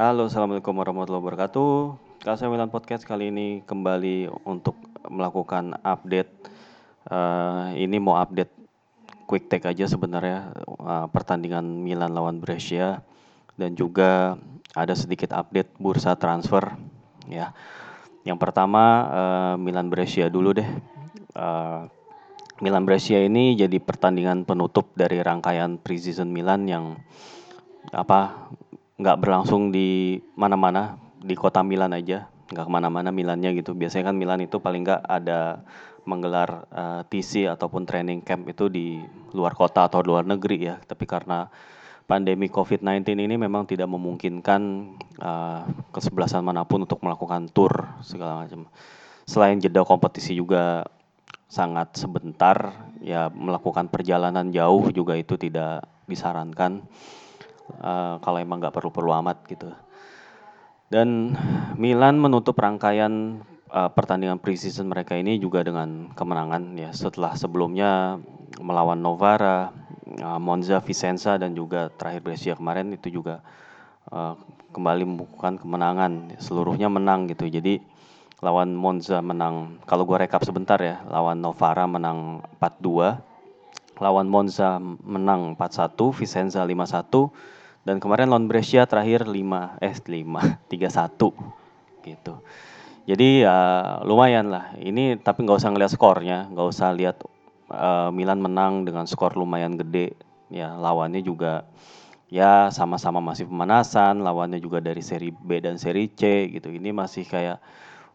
Halo, assalamualaikum warahmatullahi wabarakatuh. KC Milan Podcast kali ini kembali untuk melakukan update. Uh, ini mau update quick take aja sebenarnya uh, pertandingan Milan lawan Brescia dan juga ada sedikit update bursa transfer ya. Yang pertama uh, Milan Brescia dulu deh. Uh, Milan Brescia ini jadi pertandingan penutup dari rangkaian preseason Milan yang apa nggak berlangsung di mana-mana di kota Milan aja nggak ke mana-mana Milannya gitu. Biasanya kan Milan itu paling nggak ada menggelar uh, eh, TC ataupun training camp itu di luar kota atau luar negeri ya. Tapi karena pandemi COVID-19 ini memang tidak memungkinkan uh, kesebelasan mana pun untuk melakukan tour segala macam. Selain jeda kompetisi juga sangat sebentar ya melakukan perjalanan jauh juga itu tidak disarankan uh, kalau emang nggak perlu-perlu amat gitu. Dan Milan menutup rangkaian uh, pertandingan preseason mereka ini juga dengan kemenangan ya. Setelah sebelumnya melawan Novara, uh, Monza, Vicenza dan juga terakhir Brescia kemarin itu juga uh, kembali membukukan kemenangan. Seluruhnya menang gitu. Jadi lawan Monza menang kalau gue rekap sebentar ya lawan Novara menang 4-2 lawan Monza menang 4-1 Vicenza 5-1 dan kemarin lawan Brescia terakhir 5 eh 5 3-1 gitu. Jadi ya lumayan lah. Ini tapi nggak usah ngeliat skornya nggak usah lihat uh, Milan menang dengan skor lumayan gede. Ya lawannya juga ya sama-sama masih pemanasan. Lawannya juga dari seri B dan seri C gitu. Ini masih kayak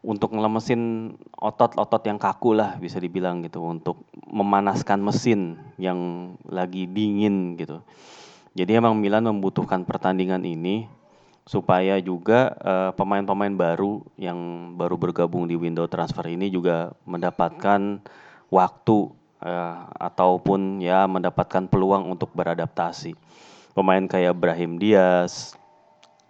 untuk ngelemesin otot-otot yang kaku lah bisa dibilang gitu. Untuk memanaskan mesin yang lagi dingin gitu. Jadi emang Milan membutuhkan pertandingan ini supaya juga pemain pemain-pemain baru yang baru bergabung di window transfer ini juga mendapatkan waktu uh, ataupun ya mendapatkan peluang untuk beradaptasi. Pemain kayak Brahim Diaz,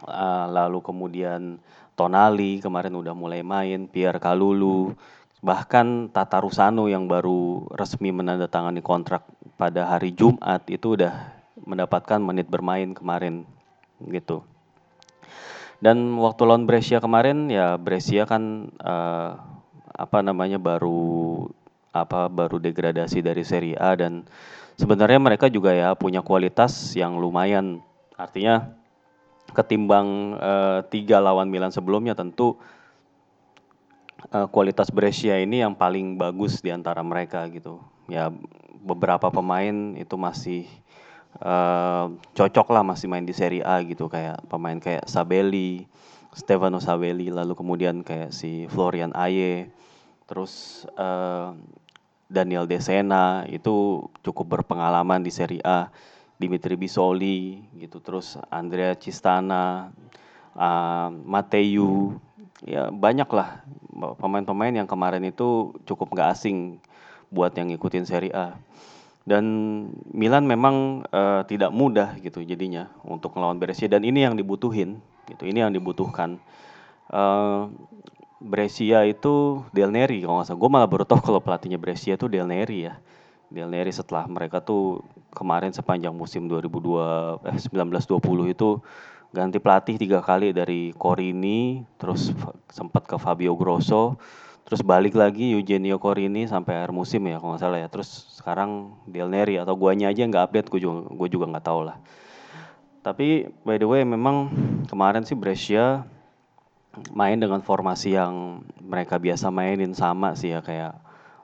uh, lalu kemudian Tonali kemarin udah mulai main, Pierre Kalulu, bahkan Tata Rusano yang baru resmi menandatangani kontrak pada hari Jumat itu udah mendapatkan menit bermain kemarin gitu. Dan waktu lawan Brescia kemarin ya Brescia kan uh, apa namanya baru apa baru degradasi dari Serie A dan sebenarnya mereka juga ya punya kualitas yang lumayan. Artinya ketimbang uh, tiga lawan Milan sebelumnya tentu uh, kualitas Brescia ini yang paling bagus di antara mereka gitu. Ya beberapa pemain itu masih uh, cocok lah masih main di Serie A gitu kayak pemain kayak Sabelli, Stefano Sabelli, lalu kemudian kayak si Florian Aye, terus uh, Daniel Desena itu cukup berpengalaman di Serie A. Dimitri Bisoli gitu terus Andrea Cistana uh, Mateu ya banyak lah pemain-pemain yang kemarin itu cukup nggak asing buat yang ngikutin Serie A dan Milan memang uh, tidak mudah gitu jadinya untuk melawan Brescia. Dan ini yang dibutuhin gitu ini yang dibutuhkan. Uh, Brescia itu Del Neri kalau nggak salah. Gue malah baru tahu kalau pelatihnya Brescia itu Del Neri ya. Del Neri setelah mereka tuh kemarin sepanjang musim 2002 eh 1920 itu ganti pelatih tiga kali dari Corini terus sempat ke Fabio Grosso terus balik lagi Eugenio Corini sampai akhir musim ya kalau nggak salah ya. Terus sekarang Del Neri atau guanya aja nggak update gue juga gue juga nggak tahu lah. Tapi by the way memang kemarin sih Brescia main dengan formasi yang mereka biasa mainin sama sih ya kayak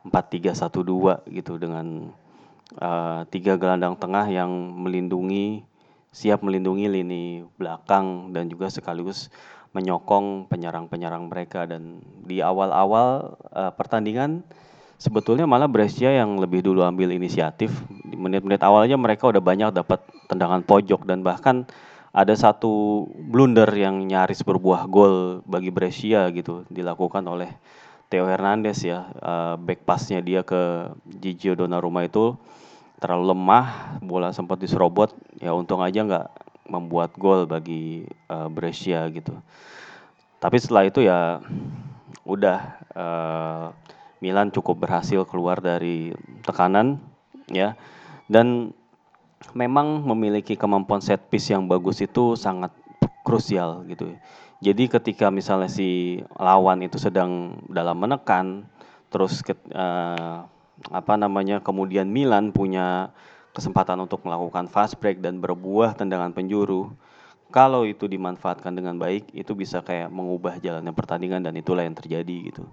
4-3-1-2 gitu dengan uh, gelandang tengah yang melindungi siap melindungi lini belakang dan juga sekaligus menyokong penyerang-penyerang mereka. Dan di awal-awal uh, pertandingan sebetulnya malah Brescia yang lebih dulu ambil inisiatif. Di menit-menit awalnya mereka udah banyak dapat tendangan pojok dan bahkan ada satu blunder yang nyaris berbuah gol bagi Brescia gitu dilakukan oleh Theo Hernandez ya. Uh, back passnya dia ke Gigio Donnarumma itu terlalu lemah, bola sempat diserobot, ya untung aja nggak membuat gol bagi uh, Brescia gitu. Tapi setelah itu ya udah uh, Milan cukup berhasil keluar dari tekanan ya dan memang memiliki kemampuan set piece yang bagus itu sangat krusial gitu. Jadi ketika misalnya si lawan itu sedang dalam menekan, terus ke, uh, apa namanya kemudian Milan punya kesempatan untuk melakukan fast break dan berbuah tendangan penjuru. Kalau itu dimanfaatkan dengan baik, itu bisa kayak mengubah jalannya pertandingan dan itulah yang terjadi gitu.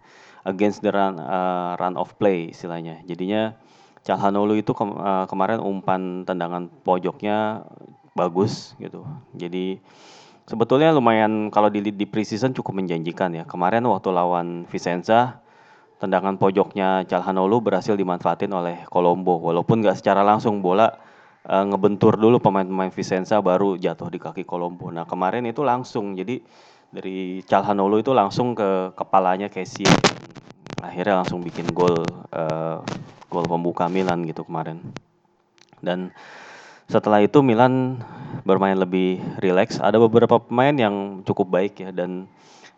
Against the run, uh, run of play istilahnya. Jadinya Calhanoglu itu ke, uh, kemarin umpan tendangan pojoknya bagus gitu. Jadi sebetulnya lumayan kalau di di preseason cukup menjanjikan ya. Kemarin waktu lawan Vicenza tendangan pojoknya Calhanoglu berhasil dimanfaatin oleh Colombo. Walaupun nggak secara langsung bola uh, ngebentur dulu pemain-pemain Vicenza baru jatuh di kaki Colombo. Nah kemarin itu langsung. Jadi dari Calhanoglu itu langsung ke kepalanya Casey akhirnya langsung bikin gol uh, gol pembuka Milan gitu kemarin. Dan setelah itu Milan bermain lebih rileks. Ada beberapa pemain yang cukup baik ya. Dan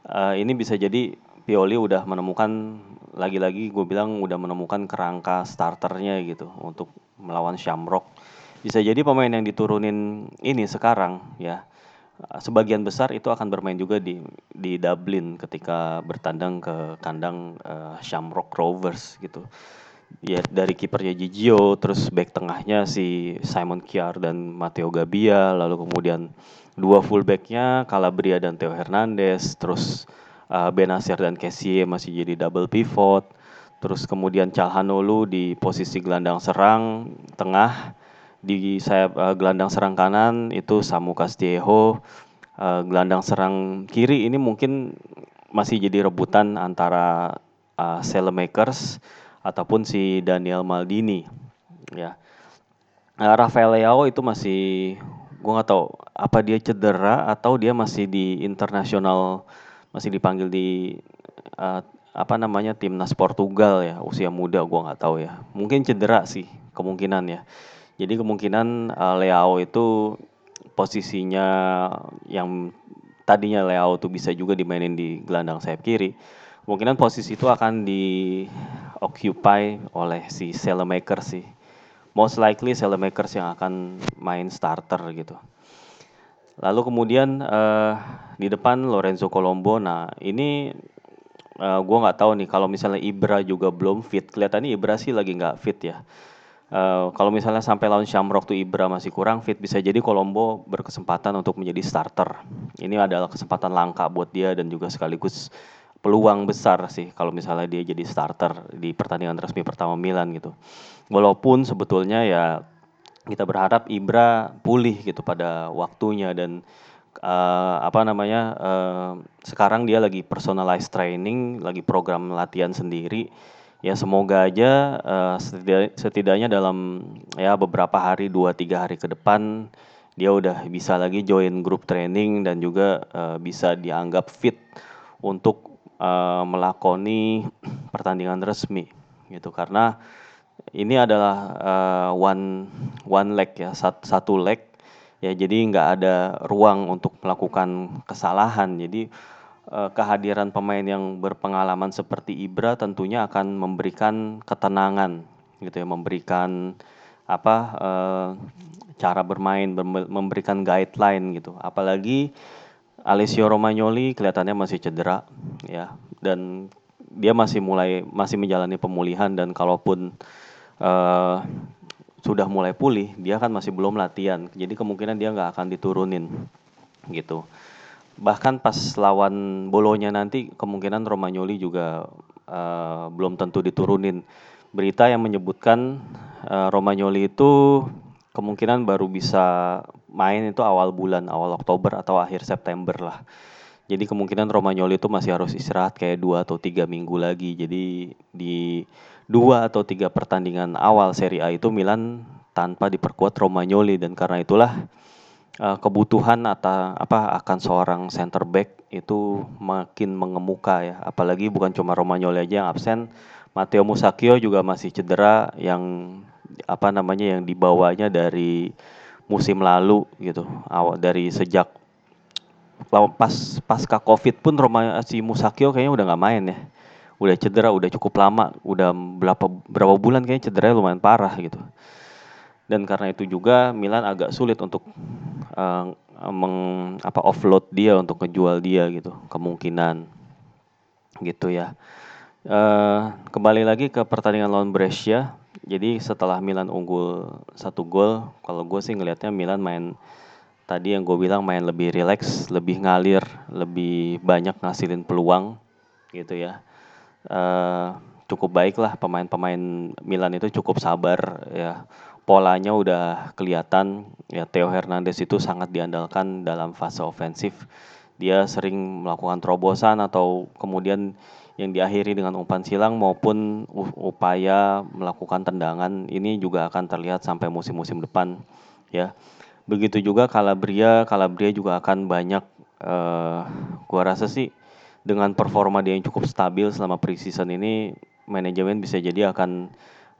uh, ini bisa jadi Pioli udah menemukan lagi-lagi gue bilang udah menemukan kerangka starternya gitu untuk melawan Shamrock. Bisa jadi pemain yang diturunin ini sekarang ya sebagian besar itu akan bermain juga di di Dublin ketika bertandang ke kandang uh, Shamrock Rovers gitu ya dari kipernya Gigio, terus back tengahnya si Simon Kiar dan Matteo Gabbia, lalu kemudian dua fullbacknya Calabria dan Theo Hernandez, terus uh, Benasir dan Kessie masih jadi double pivot, terus kemudian Calhanoglu di posisi gelandang serang tengah, di sayap uh, gelandang serang kanan itu Samu Castillejo, uh, gelandang serang kiri ini mungkin masih jadi rebutan antara uh, Saelemaekers ataupun si Daniel Maldini ya. Nah, Rafael Leao itu masih gue nggak tahu apa dia cedera atau dia masih di internasional masih dipanggil di uh, apa namanya timnas Portugal ya usia muda gue nggak tahu ya mungkin cedera sih kemungkinan ya jadi kemungkinan uh, Leao itu posisinya yang tadinya Leao tuh bisa juga dimainin di gelandang sayap kiri kemungkinan posisi itu akan di occupy oleh si Selemaker sih. Most likely Selemakers yang akan main starter gitu. Lalu kemudian uh, di depan Lorenzo Colombo. Nah ini uh, eh, gue nggak tahu nih kalau misalnya Ibra juga belum fit. Kelihatannya Ibra sih lagi nggak fit ya. Uh, kalau misalnya sampai lawan Shamrock tuh Ibra masih kurang fit, bisa jadi Colombo berkesempatan untuk menjadi starter. Ini adalah kesempatan langka buat dia dan juga sekaligus peluang besar sih kalau misalnya dia jadi starter di pertandingan resmi pertama Milan gitu. Walaupun sebetulnya ya kita berharap Ibra pulih gitu pada waktunya dan uh, apa namanya uh, sekarang dia lagi personalized training, lagi program latihan sendiri. Ya semoga aja uh, setidaknya dalam ya beberapa hari dua tiga hari ke depan dia udah bisa lagi join grup training dan juga uh, bisa dianggap fit untuk uh, melakoni pertandingan resmi gitu karena ini adalah uh, one one leg ya sat, satu leg. Ya jadi nggak ada ruang untuk melakukan kesalahan. Jadi uh, kehadiran pemain yang berpengalaman seperti Ibra tentunya akan memberikan ketenangan gitu ya. Memberikan apa uh, cara bermain memberikan guideline gitu. Apalagi Alessio Romagnoli kelihatannya masih cedera ya. Dan dia masih mulai masih menjalani pemulihan dan kalaupun uh, sudah mulai pulih dia kan masih belum latihan. Jadi kemungkinan dia nggak akan diturunin gitu. Bahkan pas lawan Bolonya nanti kemungkinan Romagnoli juga uh, belum tentu diturunin. Berita yang menyebutkan uh, Romagnoli itu kemungkinan baru bisa main itu awal bulan, awal Oktober atau akhir September lah. Jadi kemungkinan Romagnoli itu masih harus istirahat kayak dua atau tiga minggu lagi. Jadi di dua atau tiga pertandingan awal Serie A itu Milan tanpa diperkuat Romagnoli dan karena itulah uh, kebutuhan atau apa akan seorang center back itu makin mengemuka ya. Apalagi bukan cuma Romagnoli aja yang absen, Matteo Musacchio juga masih cedera yang apa namanya yang dibawanya dari musim lalu gitu awal dari sejak pas pasca covid pun Roma si Musakio kayaknya udah nggak main ya udah cedera udah cukup lama udah berapa berapa bulan kayaknya cedera lumayan parah gitu dan karena itu juga Milan agak sulit untuk uh, meng apa offload dia untuk ngejual dia gitu kemungkinan gitu ya. Uh, kembali lagi ke pertandingan lawan Brescia. Jadi setelah Milan unggul satu gol, kalau gue sih ngelihatnya Milan main tadi yang gue bilang main lebih rileks, lebih ngalir, lebih banyak ngasilin peluang gitu ya. Uh, cukup baik lah pemain-pemain Milan itu cukup sabar ya. Polanya udah kelihatan ya Theo Hernandez itu sangat diandalkan dalam fase ofensif. Dia sering melakukan terobosan atau kemudian yang diakhiri dengan umpan silang maupun upaya melakukan tendangan ini juga akan terlihat sampai musim-musim depan ya. Begitu juga Calabria, Calabria juga akan banyak uh, gua rasa sih dengan performa dia yang cukup stabil selama preseason ini manajemen bisa jadi akan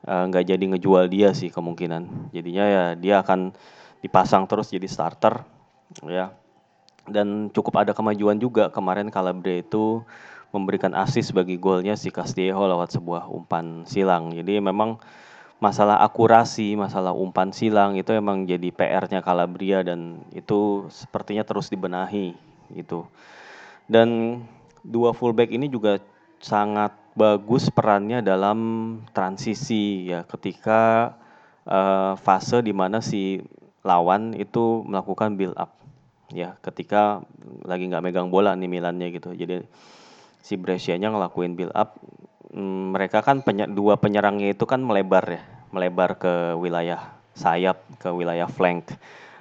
eh, nggak uh, jadi ngejual dia sih kemungkinan. Jadinya ya dia akan dipasang terus jadi starter ya. Dan cukup ada kemajuan juga kemarin Calabria itu memberikan asis bagi golnya si Castillejo lewat sebuah umpan silang. Jadi memang masalah akurasi, masalah umpan silang itu emang jadi PR-nya Calabria dan itu sepertinya terus dibenahi gitu. Dan dua fullback ini juga sangat bagus perannya dalam transisi ya ketika uh, fase di mana si lawan itu melakukan build up ya ketika lagi nggak megang bola nih Milannya gitu. Jadi si Brescia-nya ngelakuin build up mereka kan penye dua penyerangnya itu kan melebar ya melebar ke wilayah sayap ke wilayah flank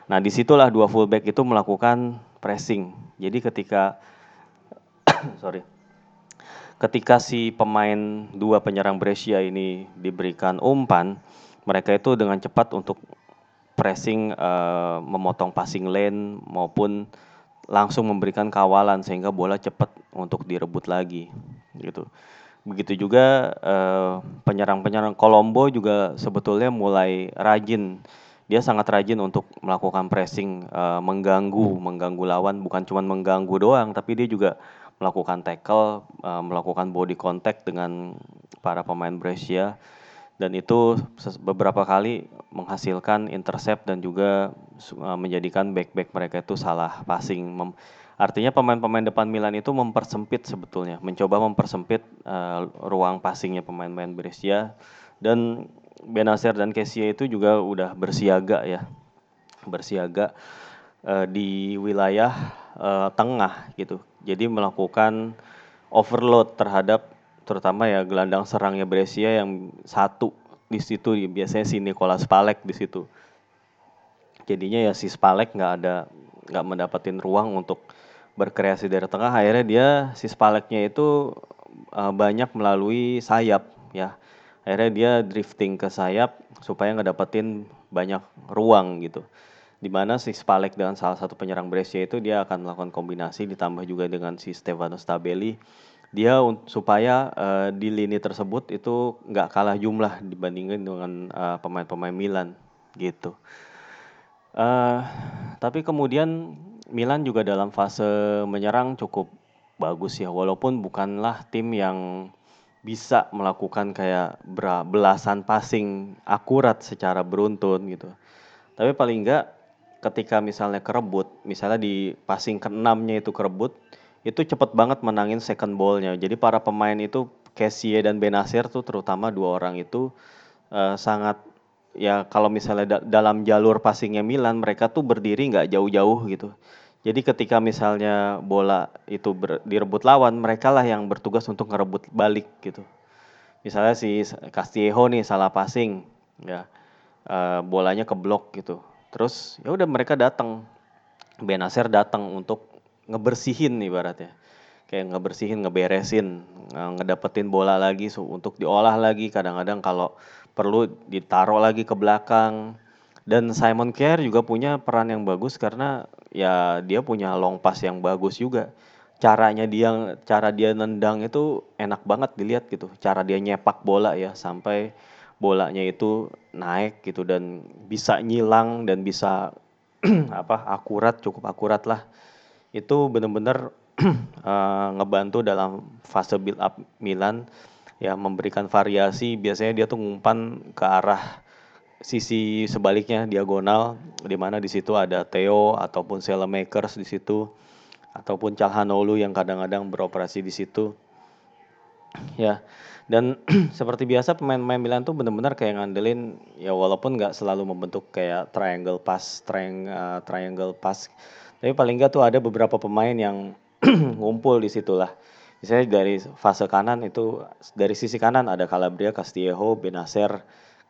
nah di situlah dua fullback itu melakukan pressing jadi ketika sorry ketika si pemain dua penyerang Brescia ini diberikan umpan mereka itu dengan cepat untuk pressing uh, memotong passing lane maupun langsung memberikan kawalan sehingga bola cepat untuk direbut lagi gitu. Begitu juga penyerang-penyerang Kolombo juga sebetulnya mulai rajin. Dia sangat rajin untuk melakukan pressing, uh, mengganggu mengganggu lawan, bukan cuma mengganggu doang, tapi dia juga melakukan tackle, uh, melakukan body contact dengan para pemain Brescia dan itu beberapa kali menghasilkan intercept dan juga uh, menjadikan back-back mereka itu salah passing. Artinya pemain-pemain depan Milan itu mempersempit sebetulnya, mencoba mempersempit uh, ruang passingnya pemain-pemain Brescia dan Benacer dan Kessie itu juga udah bersiaga ya, bersiaga uh, di wilayah uh, tengah gitu. Jadi melakukan overload terhadap terutama ya gelandang serangnya Brescia yang satu di situ biasanya si Nicolas Spalek di situ. Jadinya ya si Spalek nggak ada nggak mendapatin ruang untuk berkreasi dari tengah. Akhirnya dia si Spaleknya itu uh, banyak melalui sayap ya. Akhirnya dia drifting ke sayap supaya nggak dapetin banyak ruang gitu. Di mana si Spalek dengan salah satu penyerang Brescia itu dia akan melakukan kombinasi ditambah juga dengan si Stefano Stabelli dia supaya uh, di lini tersebut itu nggak kalah jumlah dibandingkan dengan uh, pemain-pemain Milan gitu. Uh, tapi kemudian Milan juga dalam fase menyerang cukup bagus ya walaupun bukanlah tim yang bisa melakukan kayak belasan passing akurat secara beruntun gitu. Tapi paling enggak ketika misalnya kerebut, misalnya di passing keenamnya itu kerebut, itu cepet banget menangin second ballnya. Jadi para pemain itu Kessie dan Benasir tuh terutama dua orang itu uh, sangat ya kalau misalnya da dalam jalur passingnya Milan mereka tuh berdiri nggak jauh-jauh gitu. Jadi ketika misalnya bola itu direbut lawan, mereka lah yang bertugas untuk ngerebut balik gitu. Misalnya si Castillejo nih salah passing, ya uh, bolanya keblok gitu. Terus ya udah mereka datang, Benasir datang untuk ngebersihin ibaratnya kayak ngebersihin ngeberesin ngedapetin bola lagi untuk diolah lagi kadang-kadang kalau perlu ditaruh lagi ke belakang. Dan Simon Kerr juga punya peran yang bagus karena ya dia punya long pass yang bagus juga. Caranya dia cara dia nendang itu enak banget dilihat gitu. Cara dia nyepak bola ya sampai bolanya itu naik gitu dan bisa nyilang dan bisa apa akurat cukup akurat lah. Itu benar-benar uh, ngebantu dalam fase build up Milan ya memberikan variasi biasanya dia tuh ngumpan ke arah sisi sebaliknya diagonal di mana di situ ada Theo ataupun Makers di situ ataupun Calhanoglu yang kadang-kadang beroperasi di situ. Ya, dan seperti biasa pemain-pemain Milan tuh benar-benar kayak ngandelin ya walaupun nggak selalu membentuk kayak triangle pass, triang, uh, triangle pass, tapi paling nggak tuh ada beberapa pemain yang ngumpul di situ lah. Misalnya dari fase kanan itu dari sisi kanan ada Calabria, Castillejo, Benacer,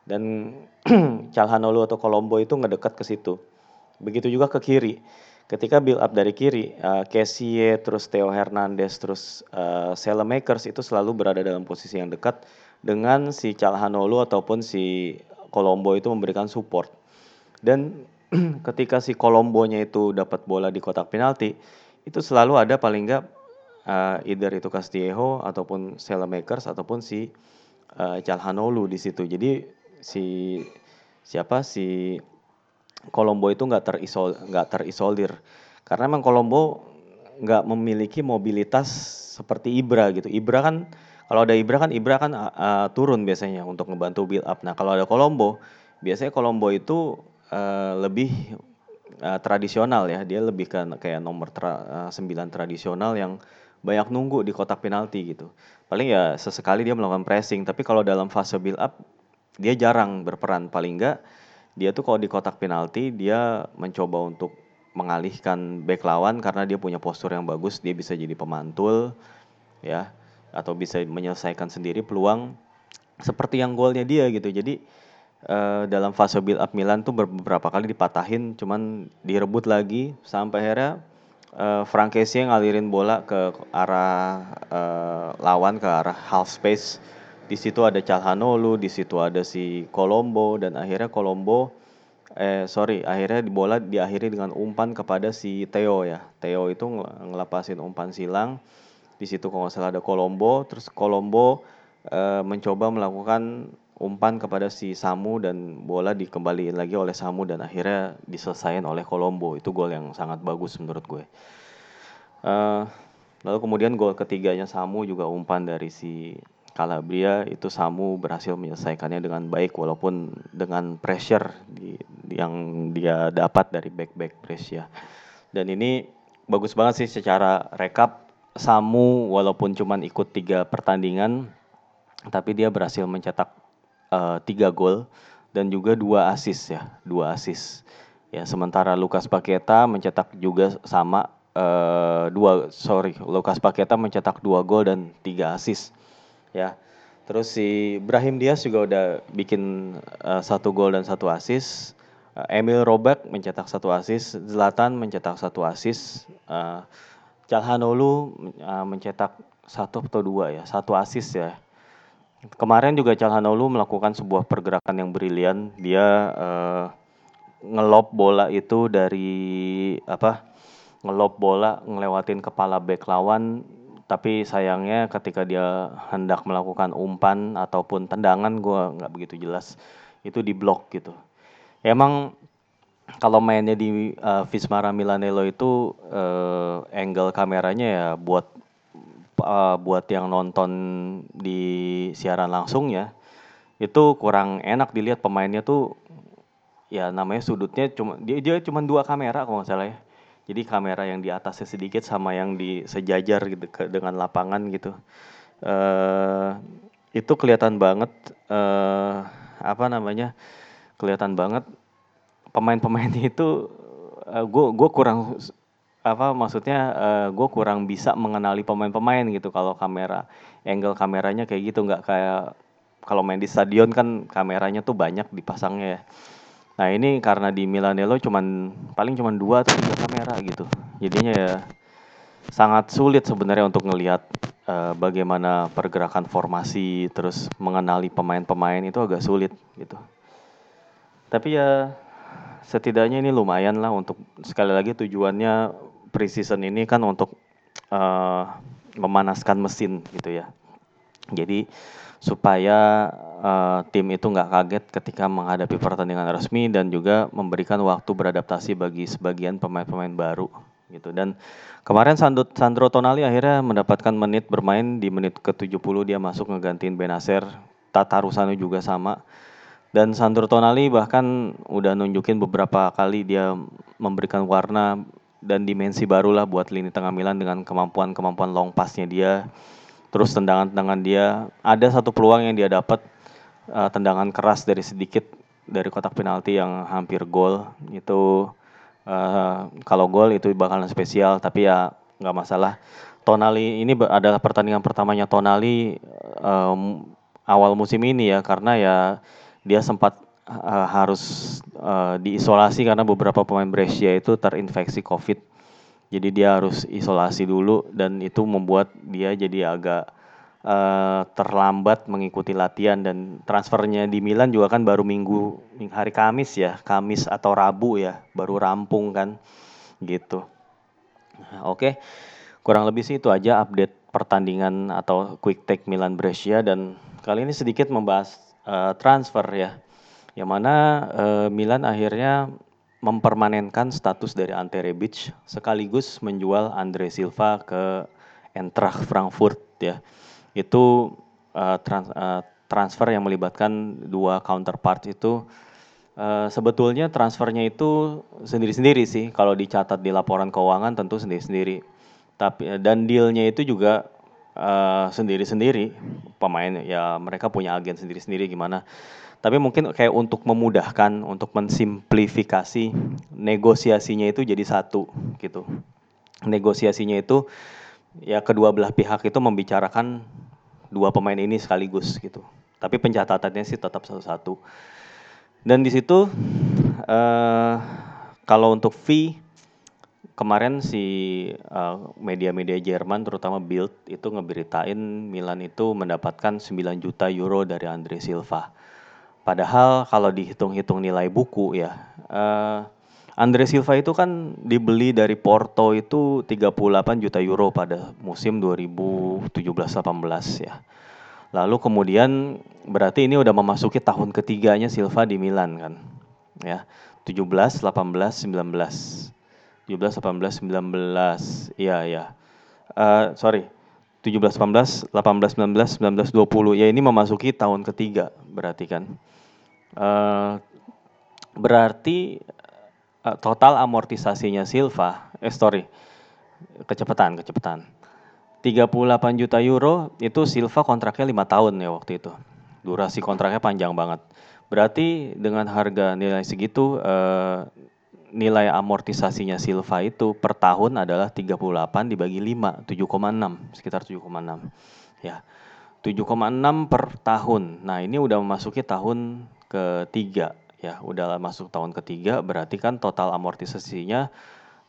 dan Calhanoglu atau Colombo itu ngedekat ke situ. Begitu juga ke kiri. Ketika build up dari kiri, uh, terus Theo Hernandez, terus uh, Makers itu selalu berada dalam posisi yang dekat dengan si Calhanoglu ataupun si Colombo itu memberikan support. Dan ketika si Colombonya itu dapat bola di kotak penalti, itu selalu ada paling enggak uh, either itu Castillejo ataupun Makers ataupun si uh, Calhanoglu di situ. Jadi si siapa si Kolombo itu nggak terisol nggak terisolir karena emang Kolombo nggak memiliki mobilitas seperti Ibra gitu. Ibra kan kalau ada Ibra kan Ibra kan uh, turun biasanya untuk ngebantu build up. Nah kalau ada Kolombo biasanya Kolombo itu uh, lebih uh, tradisional ya. Dia lebih kan kayak nomor tra, uh, 9 tradisional yang banyak nunggu di kotak penalti gitu. Paling ya sesekali dia melakukan pressing. Tapi kalau dalam fase build up dia jarang berperan paling enggak dia tuh kalau di kotak penalti dia mencoba untuk mengalihkan back lawan karena dia punya postur yang bagus dia bisa jadi pemantul ya atau bisa menyelesaikan sendiri peluang seperti yang golnya dia gitu jadi uh, dalam fase build up Milan tuh beberapa kali dipatahin cuman direbut lagi sampai akhirnya uh, Frankesi ngalirin bola ke arah uh, lawan ke arah half space di situ ada Calhanoglu, di situ ada si Colombo dan akhirnya Colombo eh sorry akhirnya di bola diakhiri dengan umpan kepada si Theo ya. Theo itu ngelapasin umpan silang. Di situ kalau nggak salah ada Colombo, terus Colombo eh, mencoba melakukan umpan kepada si Samu dan bola dikembaliin lagi oleh Samu dan akhirnya diselesaikan oleh Colombo. Itu gol yang sangat bagus menurut gue. Uh, lalu kemudian gol ketiganya Samu juga umpan dari si Calabria itu Samu berhasil menyelesaikannya dengan baik walaupun dengan pressure di, yang dia dapat dari back back ya. Dan ini bagus banget sih secara rekap Samu walaupun cuma ikut tiga pertandingan tapi dia berhasil mencetak uh, tiga gol dan juga dua assist ya dua assist ya sementara Lukas Paketa mencetak juga sama uh, dua sorry Lukas Paketa mencetak dua gol dan tiga assist ya. Terus si Brahim Diaz juga udah bikin uh, satu gol dan satu assist. Uh, Emil Robak mencetak satu assist, Zlatan mencetak satu assist, uh, Calhanoglu uh, mencetak satu atau dua ya, satu assist ya. Kemarin juga Calhanoglu melakukan sebuah pergerakan yang brilian. Dia uh, ngelop bola itu dari apa? Ngelop bola ngelewatin kepala back lawan tapi sayangnya ketika dia hendak melakukan umpan ataupun tendangan gue nggak begitu jelas itu di blok gitu emang kalau mainnya di uh, Vismara Milanello itu uh, angle kameranya ya buat uh, buat yang nonton di siaran langsung ya itu kurang enak dilihat pemainnya tuh ya namanya sudutnya cuma dia dia cuma dua kamera kalau nggak salah ya jadi kamera yang di atasnya sedikit sama yang di sejajar gitu ke, dengan lapangan gitu. Uh, itu kelihatan banget uh, apa namanya? Kelihatan banget pemain-pemain itu gue uh, gue kurang apa maksudnya uh, gue kurang bisa mengenali pemain-pemain gitu kalau kamera angle kameranya kayak gitu nggak kayak kalau main di stadion kan kameranya tuh banyak dipasangnya ya Nah ini karena di Milanello cuman paling cuman dua atau tiga kamera gitu. Jadinya ya sangat sulit sebenarnya untuk ngelihat uh, bagaimana pergerakan formasi terus mengenali pemain-pemain itu agak sulit gitu. Tapi ya setidaknya ini lumayan lah untuk sekali lagi tujuannya preseason ini kan untuk uh, memanaskan mesin gitu ya. Jadi supaya uh, tim itu nggak kaget ketika menghadapi pertandingan resmi dan juga memberikan waktu beradaptasi bagi sebagian pemain-pemain baru gitu dan kemarin Sandro, Sandro Tonali akhirnya mendapatkan menit bermain di menit ke-70 dia masuk ngegantiin Benacer Tata Rusano juga sama Dan Sandro Tonali bahkan udah nunjukin beberapa kali dia memberikan warna dan dimensi baru lah buat lini tengah Milan dengan kemampuan-kemampuan long passnya dia. Terus tendangan-tendangan dia, ada satu peluang yang dia dapat uh, tendangan keras dari sedikit dari kotak penalti yang hampir gol itu uh, kalau gol itu bakalan spesial tapi ya nggak masalah Tonali ini adalah pertandingan pertamanya Tonali um, awal musim ini ya karena ya dia sempat uh, harus uh, diisolasi karena beberapa pemain Brescia itu terinfeksi COVID jadi dia harus isolasi dulu dan itu membuat dia jadi agak uh, terlambat mengikuti latihan dan transfernya di Milan juga kan baru minggu hari Kamis ya, Kamis atau Rabu ya, baru rampung kan gitu. Nah, Oke, okay. kurang lebih sih itu aja update pertandingan atau quick take Milan Brescia dan kali ini sedikit membahas uh, transfer ya, yang mana uh, Milan akhirnya mempermanenkan status dari Ante Rebic sekaligus menjual Andre Silva ke Eintracht Frankfurt ya. Itu uh, trans, uh, transfer yang melibatkan dua counterpart itu uh, sebetulnya transfernya itu sendiri-sendiri sih. Kalau dicatat di laporan keuangan tentu sendiri-sendiri. Tapi dan dealnya itu juga sendiri-sendiri. Uh, pemain ya mereka punya agen sendiri-sendiri gimana tapi mungkin kayak untuk memudahkan untuk mensimplifikasi negosiasinya itu jadi satu gitu negosiasinya itu ya kedua belah pihak itu membicarakan dua pemain ini sekaligus gitu. Tapi pencatatannya sih tetap satu-satu. Dan di situ uh, kalau untuk fee kemarin si uh, media-media Jerman terutama Bild itu ngeberitain Milan itu mendapatkan 9 juta euro dari Andre Silva. Padahal kalau dihitung-hitung nilai buku ya uh, Andre Silva itu kan dibeli dari Porto itu 38 juta euro pada musim 2017-18 ya. Lalu kemudian berarti ini udah memasuki tahun ketiganya Silva di Milan kan. Ya. 17, 18, 19. 17, 18, 19. Iya, iya. Uh, sorry. 17, 18, 18, 19, 19, 20. Ya ini memasuki tahun ketiga berarti kan. Uh, berarti uh, total amortisasinya Silva, eh sorry, kecepatan, kecepatan. 38 juta euro itu Silva kontraknya lima tahun ya waktu itu. Durasi kontraknya panjang banget. Berarti dengan harga nilai segitu uh, nilai amortisasinya Silva itu per tahun adalah 38 dibagi 5, 7,6, sekitar 7,6. Ya. 7,6 per tahun. Nah, ini udah memasuki tahun ketiga. Ya udah masuk tahun ketiga berarti kan total amortisasinya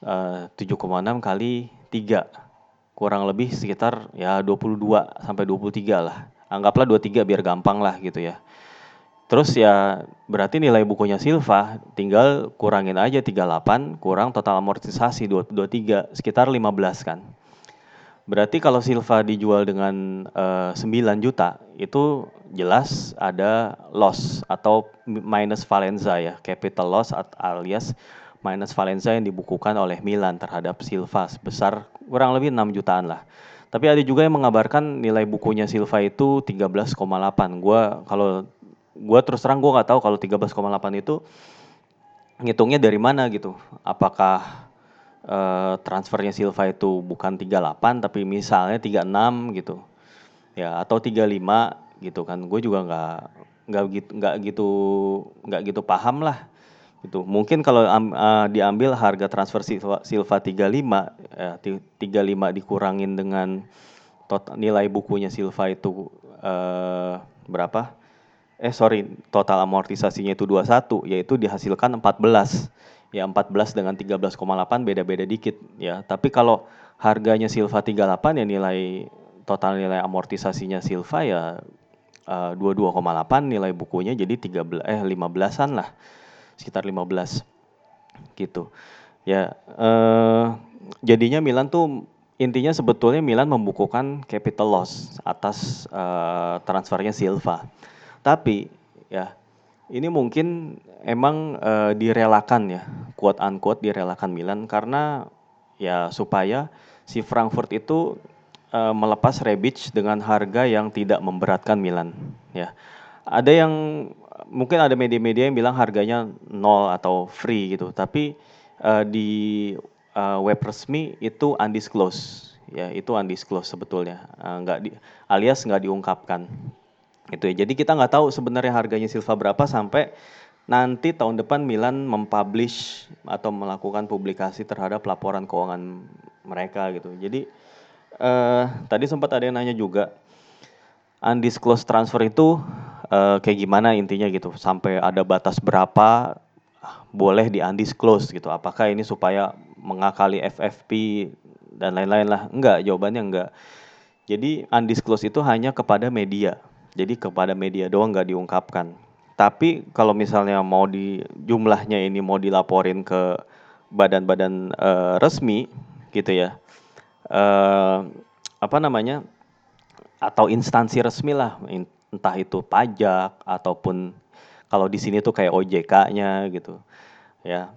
eh, uh, 7,6 kali 3 kurang lebih sekitar ya 22 sampai 23 lah. Anggaplah 23 biar gampang lah gitu ya. Terus ya berarti nilai bukunya Silva tinggal kurangin aja 38 kurang total amortisasi 23 sekitar 15 kan Berarti kalau Silva dijual dengan uh, eh, 9 juta itu jelas ada loss atau minus Valenza ya, capital loss alias minus Valenza yang dibukukan oleh Milan terhadap Silva sebesar kurang lebih 6 jutaan lah. Tapi ada juga yang mengabarkan nilai bukunya Silva itu 13,8. Gua kalau gua terus terang gua nggak tahu kalau 13,8 itu ngitungnya dari mana gitu. Apakah uh, transfernya Silva itu bukan 38 tapi misalnya 36 gitu. Ya, atau 35 gitu kan. Gue juga nggak nggak gitu nggak gitu nggak gitu paham lah gitu. Mungkin kalau uh, diambil harga transfer Silva, Silva 35 ya, 35 dikurangin dengan total nilai bukunya Silva itu uh, berapa? Eh sorry, total amortisasinya itu 21 yaitu dihasilkan 14 ya 14 dengan 13,8 beda-beda dikit ya. Tapi kalau harganya Silva 38 ya nilai total nilai amortisasinya Silva ya uh, 22,8 nilai bukunya jadi 13 eh 15-an lah. Sekitar 15 gitu. Ya uh, jadinya Milan tuh intinya sebetulnya Milan membukukan capital loss atas uh, transfernya Silva. Tapi ya ini mungkin emang uh, direlakan ya, quote unquote direlakan Milan karena ya supaya si Frankfurt itu uh, melepas Rebic dengan harga yang tidak memberatkan Milan ya. Ada yang mungkin ada media-media yang bilang harganya nol atau free gitu, tapi uh, di uh, web resmi itu undisclosed, ya itu undisclosed sebetulnya, uh, nggak di, alias nggak diungkapkan, itu ya. Jadi kita nggak tahu sebenarnya harganya Silva berapa sampai nanti tahun depan Milan mempublish atau melakukan publikasi terhadap laporan keuangan mereka gitu. Jadi uh, tadi sempat ada yang nanya juga undisclosed transfer itu uh, kayak gimana intinya gitu? Sampai ada batas berapa boleh di undisclosed gitu? Apakah ini supaya mengakali FFP dan lain-lain lah? Enggak jawabannya enggak. Jadi undisclosed itu hanya kepada media jadi kepada media doang nggak diungkapkan. Tapi kalau misalnya mau di jumlahnya ini mau dilaporin ke badan-badan uh, resmi gitu ya uh, apa namanya atau instansi resmi lah entah itu pajak ataupun kalau di sini tuh kayak OJK-nya gitu ya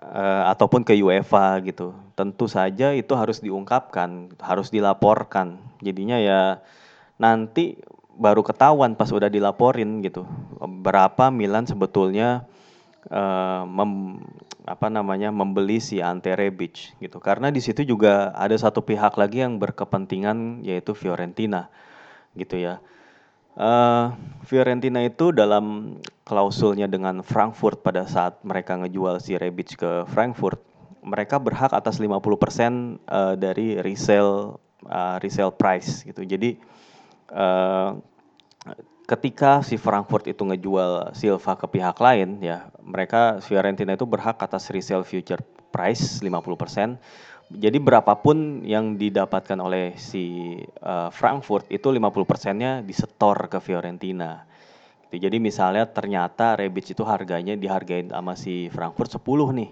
uh, ataupun ke UEFA gitu. Tentu saja itu harus diungkapkan harus dilaporkan. Jadinya ya nanti baru ketahuan pas udah dilaporin gitu berapa Milan sebetulnya uh, mem, apa namanya membeli si Ante Rebic gitu karena di situ juga ada satu pihak lagi yang berkepentingan yaitu Fiorentina gitu ya. Uh, Fiorentina itu dalam klausulnya dengan Frankfurt pada saat mereka ngejual si Rebic ke Frankfurt, mereka berhak atas 50% uh, eh, dari resale uh, resale price gitu. Jadi uh, ketika si Frankfurt itu ngejual Silva ke pihak lain ya, mereka Fiorentina itu berhak atas resale future price 50% jadi berapapun yang didapatkan oleh si uh, Frankfurt itu 50 persennya disetor ke Fiorentina. Gitu. Jadi misalnya ternyata Rebic itu harganya dihargain sama si Frankfurt 10 nih.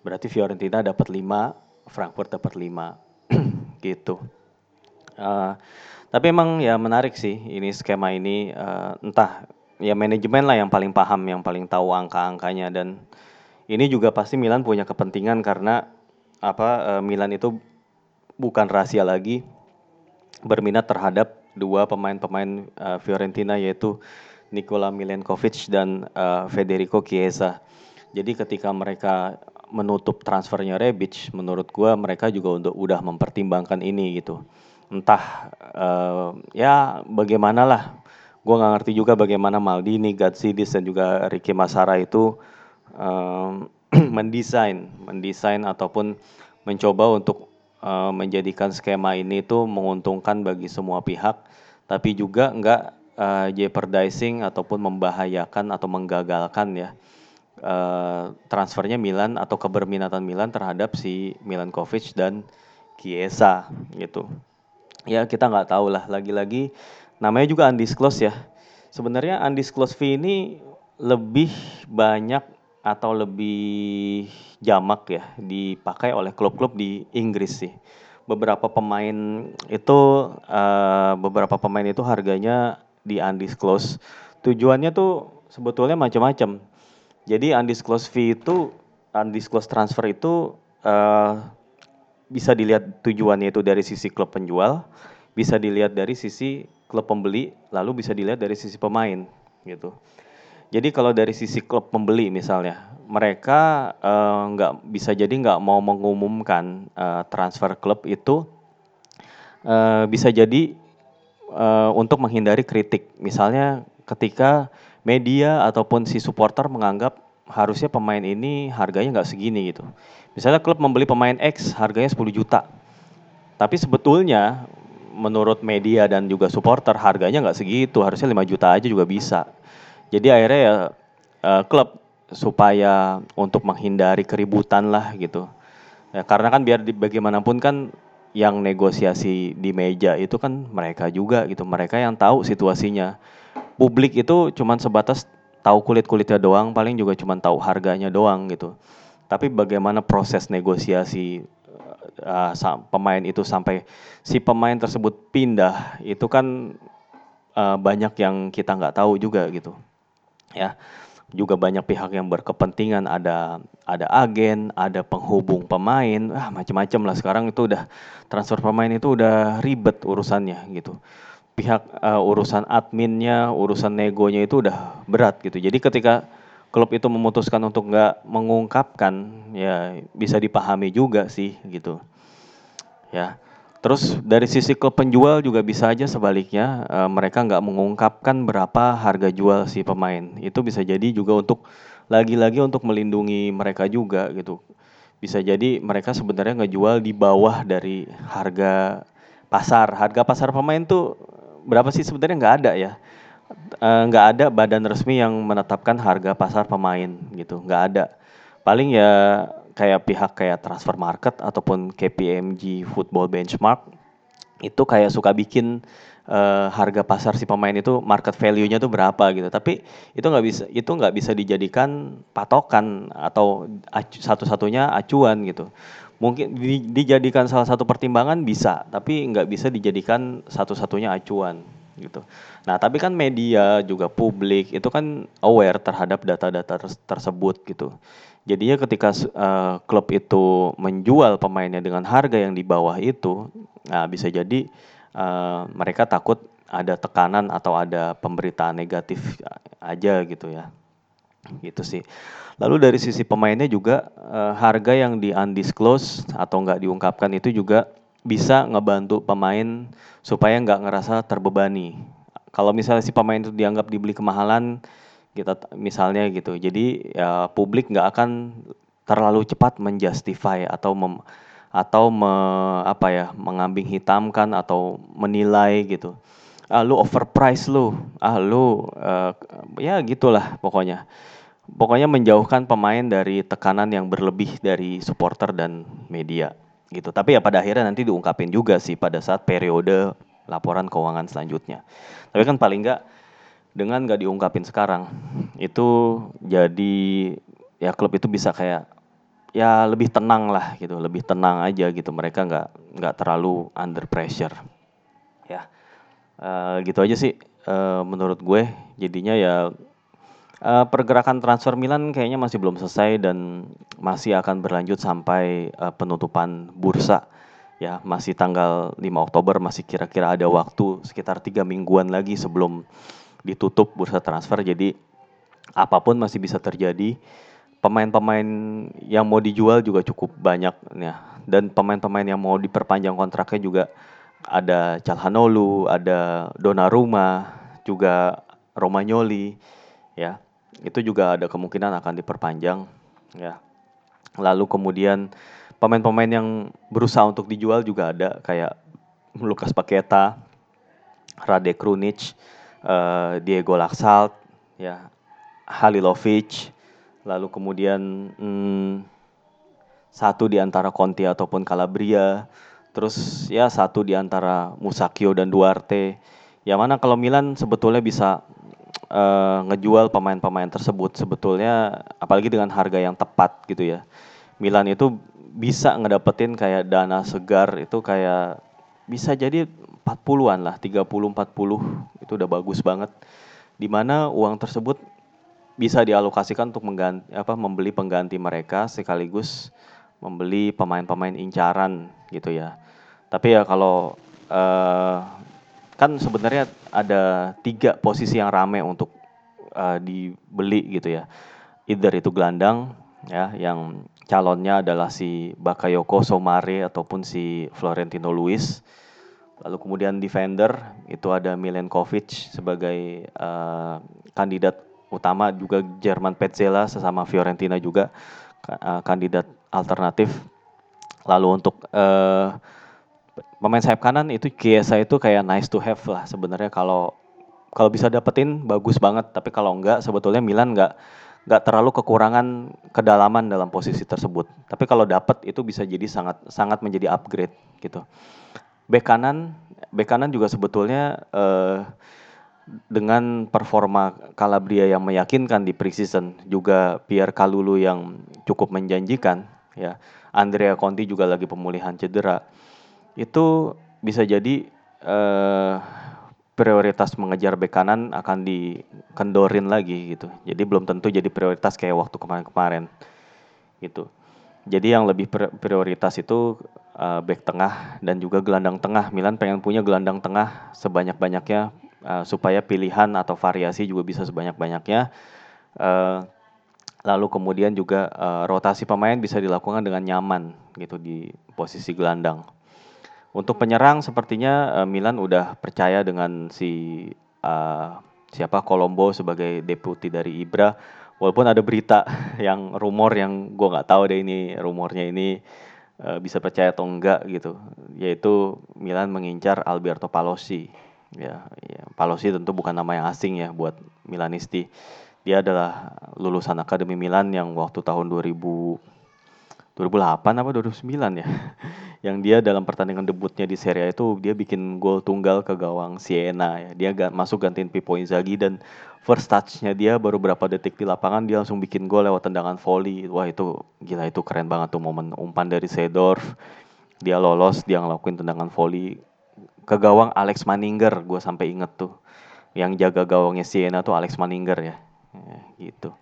Berarti Fiorentina dapat 5, Frankfurt dapat 5. gitu. Uh, tapi emang ya menarik sih ini skema ini uh, entah ya manajemen lah yang paling paham, yang paling tahu angka-angkanya dan ini juga pasti Milan punya kepentingan karena apa uh, Milan itu bukan rahasia lagi berminat terhadap dua pemain-pemain uh, Fiorentina yaitu Nikola Milenkovic dan uh, Federico Chiesa. Jadi ketika mereka menutup transfernya Rebic, menurut gua mereka juga untuk udah mempertimbangkan ini gitu. Entah uh, ya bagaimanalah, gua nggak ngerti juga bagaimana Maldini, Gatsidis dan juga Ricky Masara itu um, mendesain, mendesain ataupun mencoba untuk uh, menjadikan skema ini itu menguntungkan bagi semua pihak, tapi juga enggak uh, jeopardizing ataupun membahayakan atau menggagalkan ya uh, transfernya Milan atau keberminatan Milan terhadap si Milan Kovic dan Chiesa gitu. Ya kita nggak tahu lah lagi-lagi namanya juga undisclosed ya. Sebenarnya undisclosed fee ini lebih banyak atau lebih jamak ya dipakai oleh klub-klub di Inggris sih. Beberapa pemain itu uh, beberapa pemain itu harganya di undisclosed. Tujuannya tuh sebetulnya macam-macam. Jadi undisclosed fee itu undisclosed transfer itu uh, bisa dilihat tujuannya itu dari sisi klub penjual, bisa dilihat dari sisi klub pembeli, lalu bisa dilihat dari sisi pemain gitu. Jadi kalau dari sisi klub pembeli misalnya, mereka eh, nggak uh, bisa jadi nggak mau mengumumkan uh, transfer klub itu uh, bisa jadi uh, untuk menghindari kritik. Misalnya ketika media ataupun si supporter menganggap harusnya pemain ini harganya nggak segini gitu. Misalnya klub membeli pemain X harganya 10 juta, tapi sebetulnya menurut media dan juga supporter harganya nggak segitu, harusnya 5 juta aja juga bisa. Jadi akhirnya ya uh, klub supaya untuk menghindari keributan lah gitu. Ya, karena kan biar bagaimanapun kan yang negosiasi di meja itu kan mereka juga gitu. Mereka yang tahu situasinya. Publik itu cuma sebatas tahu kulit-kulitnya doang, paling juga cuma tahu harganya doang gitu. Tapi bagaimana proses negosiasi uh, pemain itu sampai si pemain tersebut pindah itu kan uh, banyak yang kita nggak tahu juga gitu. Ya juga banyak pihak yang berkepentingan ada ada agen ada penghubung pemain ah macam-macam lah. Sekarang itu udah transfer pemain itu udah ribet urusannya gitu pihak uh, urusan adminnya, urusan negonya itu udah berat gitu. Jadi ketika klub itu memutuskan untuk nggak mengungkapkan, ya bisa dipahami juga sih gitu. Ya, terus dari sisi klub penjual juga bisa aja sebaliknya uh, mereka nggak mengungkapkan berapa harga jual si pemain. Itu bisa jadi juga untuk lagi-lagi untuk melindungi mereka juga gitu. Bisa jadi mereka sebenarnya ngejual di bawah dari harga pasar. Harga pasar pemain tuh berapa sih sebenarnya? Nggak ada ya. Eh, nggak ada badan resmi yang menetapkan harga pasar pemain gitu. Nggak ada. Paling ya kayak pihak kayak transfer market ataupun KPMG football benchmark itu kayak suka bikin uh, harga pasar si pemain itu market value-nya tuh berapa gitu. Tapi itu nggak bisa itu nggak bisa dijadikan patokan atau satu-satunya acuan gitu mungkin di, dijadikan salah satu pertimbangan bisa, tapi nggak bisa dijadikan satu-satunya acuan gitu. Nah, tapi kan media juga publik itu kan aware terhadap data-data tersebut gitu. Jadinya ketika uh, klub itu menjual pemainnya dengan harga yang di bawah itu, nah bisa jadi uh, mereka takut ada tekanan atau ada pemberitaan negatif aja gitu ya. Gitu sih. Lalu dari sisi pemainnya juga uh, harga yang di undisclosed atau nggak diungkapkan itu juga bisa ngebantu pemain supaya nggak ngerasa terbebani. Kalau misalnya si pemain itu dianggap dibeli kemahalan, kita misalnya gitu, jadi ya publik nggak akan terlalu cepat menjustify atau mem, atau me, apa ya mengambing hitamkan atau menilai gitu. Ah lu overprice lu, ah lu uh, ya gitulah pokoknya pokoknya menjauhkan pemain dari tekanan yang berlebih dari supporter dan media gitu. Tapi ya pada akhirnya nanti diungkapin juga sih pada saat periode laporan keuangan selanjutnya. Tapi kan paling nggak dengan nggak diungkapin sekarang itu jadi ya klub itu bisa kayak ya lebih tenang lah gitu, lebih tenang aja gitu. Mereka nggak nggak terlalu under pressure. Ya uh, gitu aja sih uh, menurut gue. Jadinya ya Uh, pergerakan transfer Milan kayaknya masih belum selesai dan masih akan berlanjut sampai uh, penutupan bursa. Ya, masih tanggal 5 Oktober masih kira-kira ada waktu sekitar tiga mingguan lagi sebelum ditutup bursa transfer. Jadi apa pun masih bisa terjadi. Pemain-pemain yang mau dijual juga cukup banyak ya. Dan pemain-pemain yang mau diperpanjang kontraknya juga ada Calhanoglu, ada Donnarumma, juga Romagnoli ya. Itu juga ada kemungkinan akan diperpanjang ya. Lalu kemudian pemain-pemain yang berusaha untuk dijual juga ada kayak Lukas Paketa, Rade Krunic, uh, Diego Laxalt, ya, Halilovic, lalu kemudian hmm, satu di antara Conti ataupun Calabria, terus ya satu di antara Musakio dan Duarte. Yang mana kalau Milan sebetulnya bisa uh, ngejual pemain-pemain tersebut sebetulnya apalagi dengan harga yang tepat gitu ya. Milan itu bisa ngedapetin kayak dana segar itu kayak bisa jadi 40-an lah, 30 40 itu udah bagus banget. Di mana uang tersebut bisa dialokasikan untuk mengganti apa membeli pengganti mereka sekaligus membeli pemain-pemain incaran gitu ya. Tapi ya kalau uh, kan sebenarnya ada tiga posisi yang rame untuk uh, dibeli gitu ya. Either itu gelandang ya yang calonnya adalah si Bakayoko Somare ataupun si Florentino Luis. Lalu kemudian defender itu ada Milenkovic sebagai uh, kandidat utama juga Jerman Petzela sesama Fiorentina juga uh, kandidat alternatif. Lalu untuk uh, pemain sayap kanan itu Kiesa itu kayak nice to have lah sebenarnya. Kalau kalau bisa dapetin bagus banget. Tapi kalau enggak sebetulnya Milan enggak enggak terlalu kekurangan kedalaman dalam posisi tersebut. Tapi kalau dapet itu bisa jadi sangat sangat menjadi upgrade gitu. Bek kanan bek kanan juga sebetulnya eh, dengan performa Calabria yang meyakinkan di preseason juga Pierre Kalulu yang cukup menjanjikan ya. Andrea Conti juga lagi pemulihan cedera itu bisa jadi uh, prioritas mengejar bek kanan akan dikendorin lagi gitu. Jadi belum tentu jadi prioritas kayak waktu kemarin-kemarin gitu. Jadi yang lebih prioritas itu uh, back tengah dan juga gelandang tengah. Milan pengen punya gelandang tengah sebanyak-banyaknya uh, supaya pilihan atau variasi juga bisa sebanyak-banyaknya. Uh, lalu kemudian juga uh, rotasi pemain bisa dilakukan dengan nyaman gitu di posisi gelandang. Untuk penyerang sepertinya uh, Milan udah percaya dengan si uh, siapa Colombo sebagai deputi dari Ibra. Walaupun ada berita yang rumor yang gue nggak tahu deh ini rumornya ini uh, bisa percaya atau enggak gitu, yaitu Milan mengincar Alberto Palossi. Ya, ya, Palossi tentu bukan nama yang asing ya buat Milanisti. Dia adalah lulusan Akademi Milan yang waktu tahun 2000 2008 apa 2009 ya. Yang dia dalam pertandingan debutnya di Serie A itu dia bikin gol tunggal ke gawang Siena ya. Dia gak masuk gantiin Pippo Inzaghi dan first touch-nya dia baru berapa detik di lapangan dia langsung bikin gol lewat tendangan volley. Wah itu gila itu keren banget tuh momen umpan dari Seedorf. Dia lolos, dia ngelakuin tendangan volley ke gawang Alex Maninger. Gue sampai inget tuh. Yang jaga gawangnya Siena tuh Alex Maninger ya. ya gitu.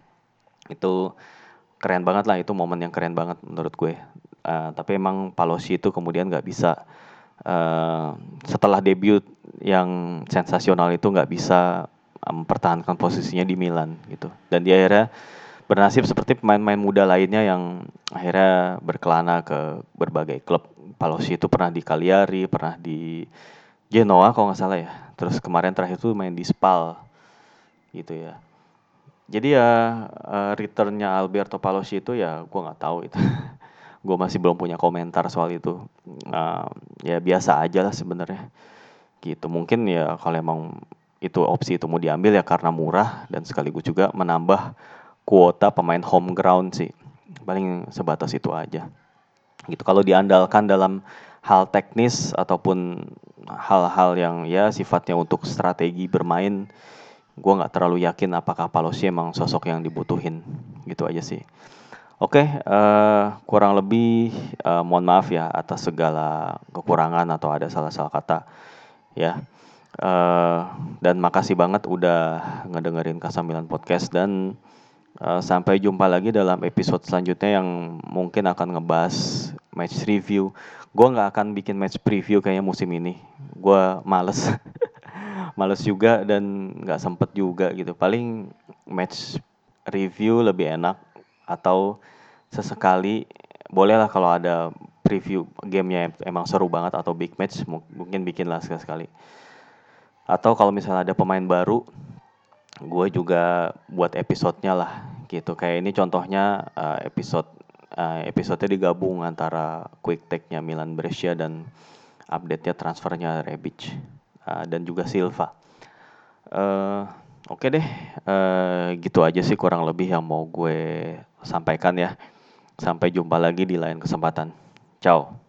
Itu keren banget lah itu momen yang keren banget menurut gue. Uh, tapi emang Palosi itu kemudian nggak bisa uh, setelah debut yang sensasional itu nggak bisa mempertahankan posisinya di Milan gitu. Dan dia akhirnya bernasib seperti pemain-pemain muda lainnya yang akhirnya berkelana ke berbagai klub. Palosi itu pernah di Cagliari, pernah di Genoa kalau nggak salah ya. Terus kemarin terakhir itu main di Spal gitu ya jadi ya uh, returnnya Alberto Palossi itu ya gue nggak tahu itu. Gue masih belum punya komentar soal itu. Uh, ya biasa aja lah sebenarnya. Gitu. Mungkin ya kalau emang itu opsi itu mau diambil ya karena murah dan sekaligus juga menambah kuota pemain home ground sih. Paling sebatas itu aja. Gitu. Kalau diandalkan dalam hal teknis ataupun hal-hal yang ya sifatnya untuk strategi bermain gue nggak terlalu yakin apakah Palosi emang sosok yang dibutuhin gitu aja sih. Oke, okay, uh, eh, kurang lebih uh, mohon maaf ya atas segala kekurangan atau ada salah-salah kata ya. Uh, dan makasih banget udah ngedengerin Kasamilan Podcast dan uh, sampai jumpa lagi dalam episode selanjutnya yang mungkin akan ngebahas match review. Gue nggak akan bikin match preview kayaknya musim ini. Gue males. males juga dan nggak sempet juga gitu. Paling match review lebih enak atau sesekali bolehlah kalau ada preview gamenya emang seru banget atau big match mungkin bikin lah sekali-sekali. Atau kalau misalnya ada pemain baru gue juga buat episodenya lah gitu. Kayak ini contohnya uh, episode uh, episodenya digabung antara quick take-nya Milan Brescia dan update-nya transfernya Rebic uh, dan juga Silva. Uh, Oke okay deh, uh, gitu aja sih kurang lebih yang mau gue sampaikan ya. Sampai jumpa lagi di lain kesempatan. Ciao.